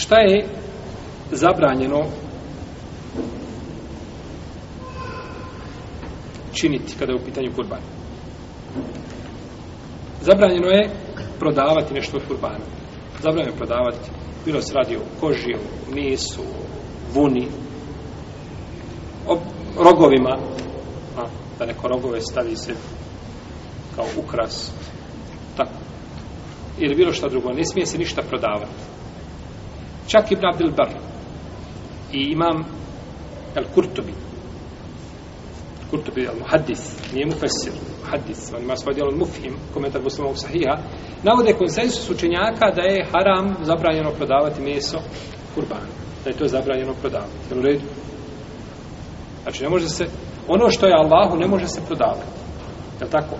šta je zabranjeno činiti kada je u pitanju kurban? Zabranjeno je prodavati nešto od kurbana. Zabranjeno je prodavati, bilo se radi o koži, o mesu, o vuni, o rogovima, a, da neko rogove stavi se kao ukras, tako. Ili bilo šta drugo, ne smije se ništa prodavati. Čak Ibn Abdel Bar i imam El Kurtubi. Kurtubi je Al-Muhaddis, nije mu Fesir, Muhaddis, on ima svoj djelon Mufim, komentar Muslimovog sahiha, navode konsensus učenjaka da je haram zabranjeno prodavati meso kurbanu. Da je to zabranjeno prodavati. Jel u redu? Znači, ne može se, ono što je Allahu ne može se prodavati. Jel tako?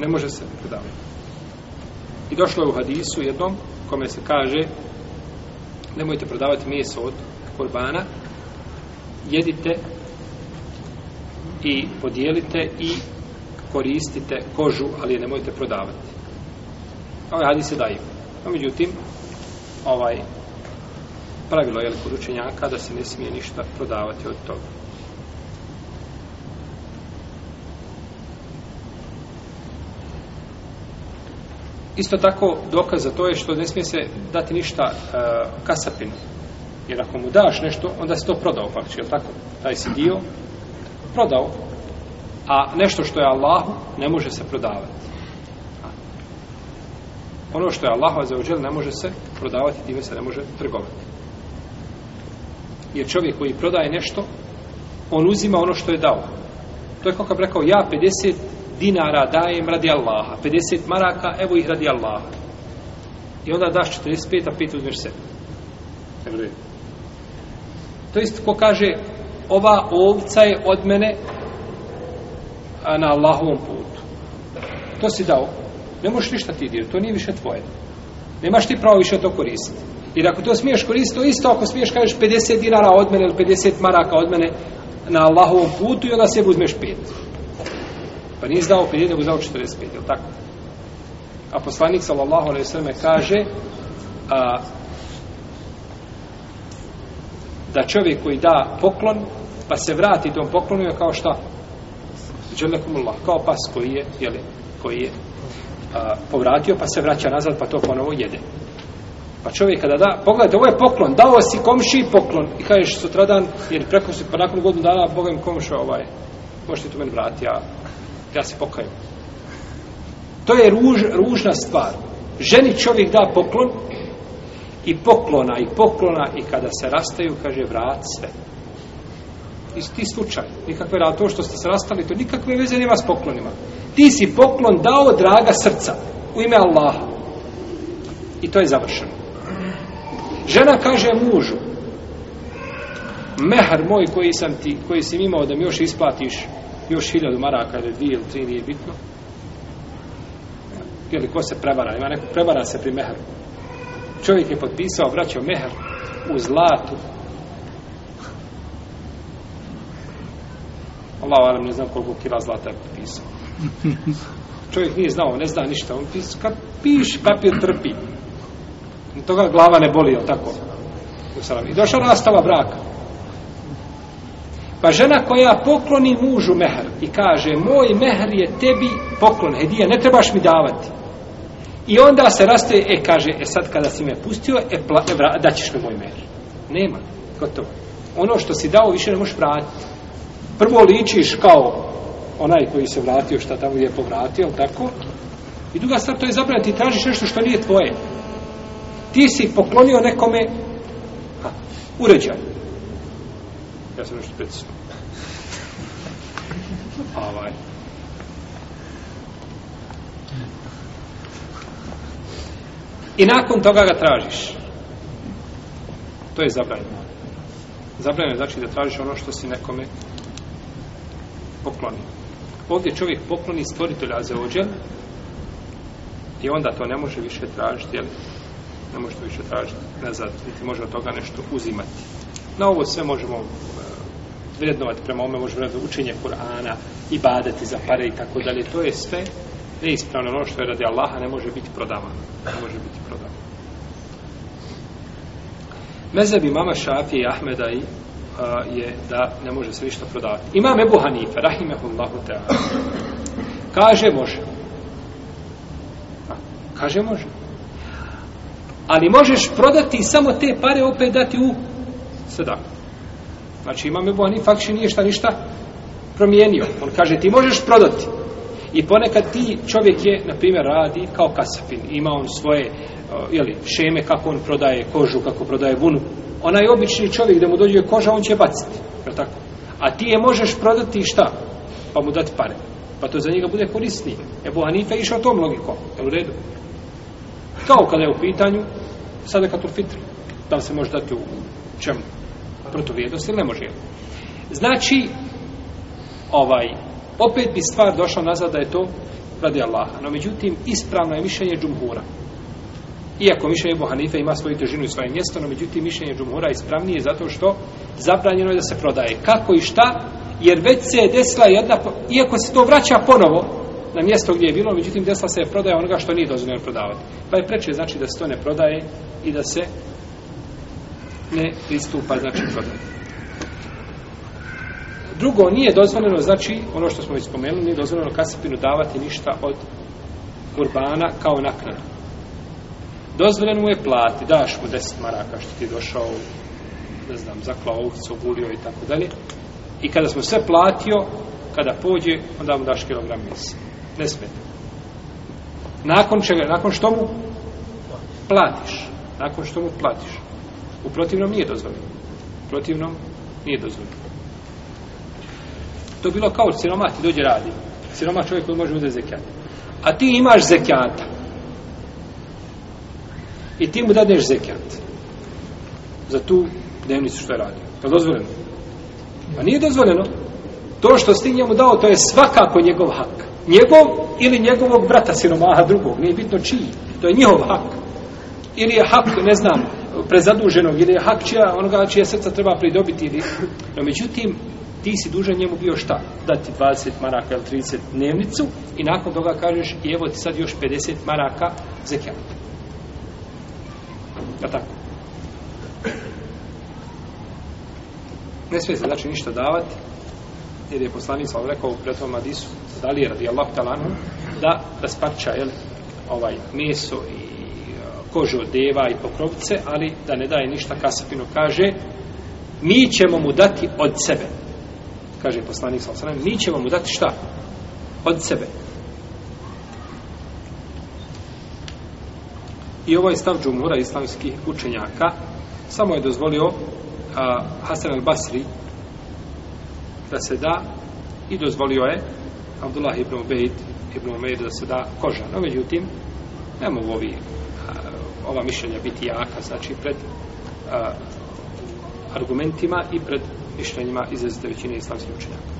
Ne može se prodavati. I došlo je u hadisu jednom kome se kaže nemojte prodavati meso od kurbana, jedite i podijelite i koristite kožu, ali je nemojte prodavati. Ovaj hadis je daj. No, međutim, ovaj pravilo je kod učenjaka da se ne smije ništa prodavati od toga. Isto tako dokaz za to je što ne smije se dati ništa e, kasapinu. Jer ako mu daš nešto, onda si to prodao faktički, tako? Taj si dio prodao. A nešto što je Allahu ne može se prodavati. Ono što je Allahu za uđel ne može se prodavati, time se ne može trgovati. Jer čovjek koji prodaje nešto, on uzima ono što je dao. To je kako bi rekao, ja dinara dajem radi Allaha, 50 maraka, evo ih radi Allaha. I onda daš 45, a 5 uzmeš sebi. To isto ko kaže, ova ovca je od mene a na Allahovom putu. To si dao. Ne možeš ništa ti dirati, to nije više tvoje. Nemaš ti pravo više to koristiti. Jer ako to smiješ koristiti, to isto ako smiješ kažeš 50 dinara od mene ili 50 maraka od mene na Allahovom putu i onda sebi uzmeš 5. Pa nije znao 50, nego znao 45, je li tako? A poslanik, sallallahu alaihi sallam, kaže a, da čovjek koji da poklon, pa se vrati tom poklonu, je kao šta? Allah, kao pas koji je, jeli, koji je a, povratio, pa se vraća nazad, pa to ponovo jede. Pa čovjek kada da, pogledaj, ovo je poklon, dao si komši poklon, i kažeš sutradan, jer preko si, pa nakon godinu dana, Boga im komša ovaj, možete tu meni vrati, a ja se pokajam. To je ruž, ružna stvar. Ženi čovjek da poklon i poklona i poklona i kada se rastaju, kaže, vrat sve. Isti slučaj. Nikakve rada, to što ste se rastali, to nikakve veze nema s poklonima. Ti si poklon dao draga srca u ime Allaha. I to je završeno. Žena kaže mužu, mehar moj koji sam ti, koji si imao da mi još isplatiš još hiljadu maraka ili dvije ili tri nije bitno ili ko se prevara ima neko prevara se pri meheru čovjek je potpisao vraćao meher u zlatu Allah valim ne znam koliko kila zlata je potpisao čovjek nije znao ne zna ništa on pis, kad piš papir trpi toga glava ne boli tako u Saravi. i došao rastava braka Pa žena koja pokloni mužu mehr i kaže moj mehr je tebi poklon, hedija, ne trebaš mi davati. I onda se rastoje, e kaže, e sad kada si me pustio, e, pla, e vra, daćeš mi moj mehr. Nema, gotovo. Ono što si dao više ne možeš vratiti. Prvo ličiš kao onaj koji se vratio šta tamo je povratio, ali tako. I druga stvar, to je zabranje, ti tražiš nešto što nije tvoje. Ti si poklonio nekome uređaju. Ja sam nešto pecao. Avaj. I nakon toga ga tražiš. To je zabranjeno. Zabranjeno je znači da tražiš ono što si nekome pokloni. Ovdje čovjek pokloni stvoritelja za ođe i onda to ne može više tražiti, jel? Ne može to više tražiti nazad, niti može od toga nešto uzimati. Na ovo sve možemo e, vrednovati prema ome, možemo vrednovati učenje Kur'ana, ibadati za pare i tako dalje. To je sve neispravno. Ono što je radi Allaha ne može biti prodavano. Ne može biti prodavano. Mezeb imama Šafije i Ahmeda i je da ne može se ništa prodavati. Imam Ebu Hanife, rahimehullahu ta'ala, kaže može. Kaže može. Ali možeš prodati samo te pare opet dati u sedak. Znači imam je bohani fakši nije šta ništa promijenio. On kaže ti možeš prodati. I ponekad ti čovjek je, na primjer, radi kao kasapin. Ima on svoje jeli, šeme kako on prodaje kožu, kako prodaje vunu. Onaj obični čovjek da mu dođe koža, on će baciti. Je tako? A ti je možeš prodati šta? Pa mu dati pare. Pa to za njega bude korisnije. E Bohanife je išao tom logikom. Je u redu? Kao kada je u pitanju, sada je katul fitr da se može dati u čemu protuvijednost ili ne može jel? znači ovaj opet bi stvar došla nazad da je to radi Allaha no međutim ispravno je mišljenje džumhura iako mišljenje Ebu Hanife ima svoju težinu i svoje mjesto no međutim mišljenje džumhura je ispravnije zato što zabranjeno je da se prodaje kako i šta jer već se je desila jedna iako se to vraća ponovo na mjesto gdje je bilo, međutim desila se je prodaja onoga što nije dozvoljeno prodavati. Pa je preče znači da se to ne prodaje i da se ne pristupa, znači, prodaju. Drugo, nije dozvoljeno, znači, ono što smo već spomenuli, nije dozvoljeno kasapinu davati ništa od kurbana kao naknadu. Dozvoljeno mu je plati, daš mu 10 maraka što ti je došao, ne znam, zaklao ovicu, gulio i tako dalje. I kada smo sve platio, kada pođe, onda mu daš kilogram mjese. Ne smeta. Nakon čega, nakon što mu platiš, nakon što mu platiš, U protivnom nije dozvoljeno. U protivnom nije dozvoljeno. To bilo kao siromah ti dođe radi. Siromah čovjek koji može uzeti zekijat. A ti imaš zekijata. I ti mu dadeš zekijat. Za tu dnevnicu što je radio. Je dozvoljeno? Pa nije dozvoljeno. To što si njemu dao, to je svakako njegov hak. Njegov ili njegovog brata siromaha drugog. Nije bitno čiji. To je njihov hak. Ili je hak, ne znamo prezaduženog ili hakčija, onoga čije srca treba pridobiti. Ili... No, međutim, ti si dužan njemu bio šta? Dati 20 maraka ili 30 dnevnicu i nakon toga kažeš, evo ti sad još 50 maraka zekijata. Je ja tako? Ne sve se znači ništa davati, jer je poslanic vam rekao u pretvom Adisu, da li je radi Allah talanu, da, da sparča, jel, ovaj, meso i kožu od deva i pokrovce, ali da ne daje ništa, Kasapino kaže, mi ćemo mu dati od sebe. Kaže poslanik sa osanem, mi ćemo mu dati šta? Od sebe. I ovo je stav džumura islamskih učenjaka, samo je dozvolio a, Hasan al-Basri da se da i dozvolio je Abdullah ibn Ubejd ibn Umeir da se da koža. No, međutim, nemo u ovih ova mišljenja biti jaka, znači pred a, argumentima i pred mišljenjima izrazite većine islamskih učenjaka.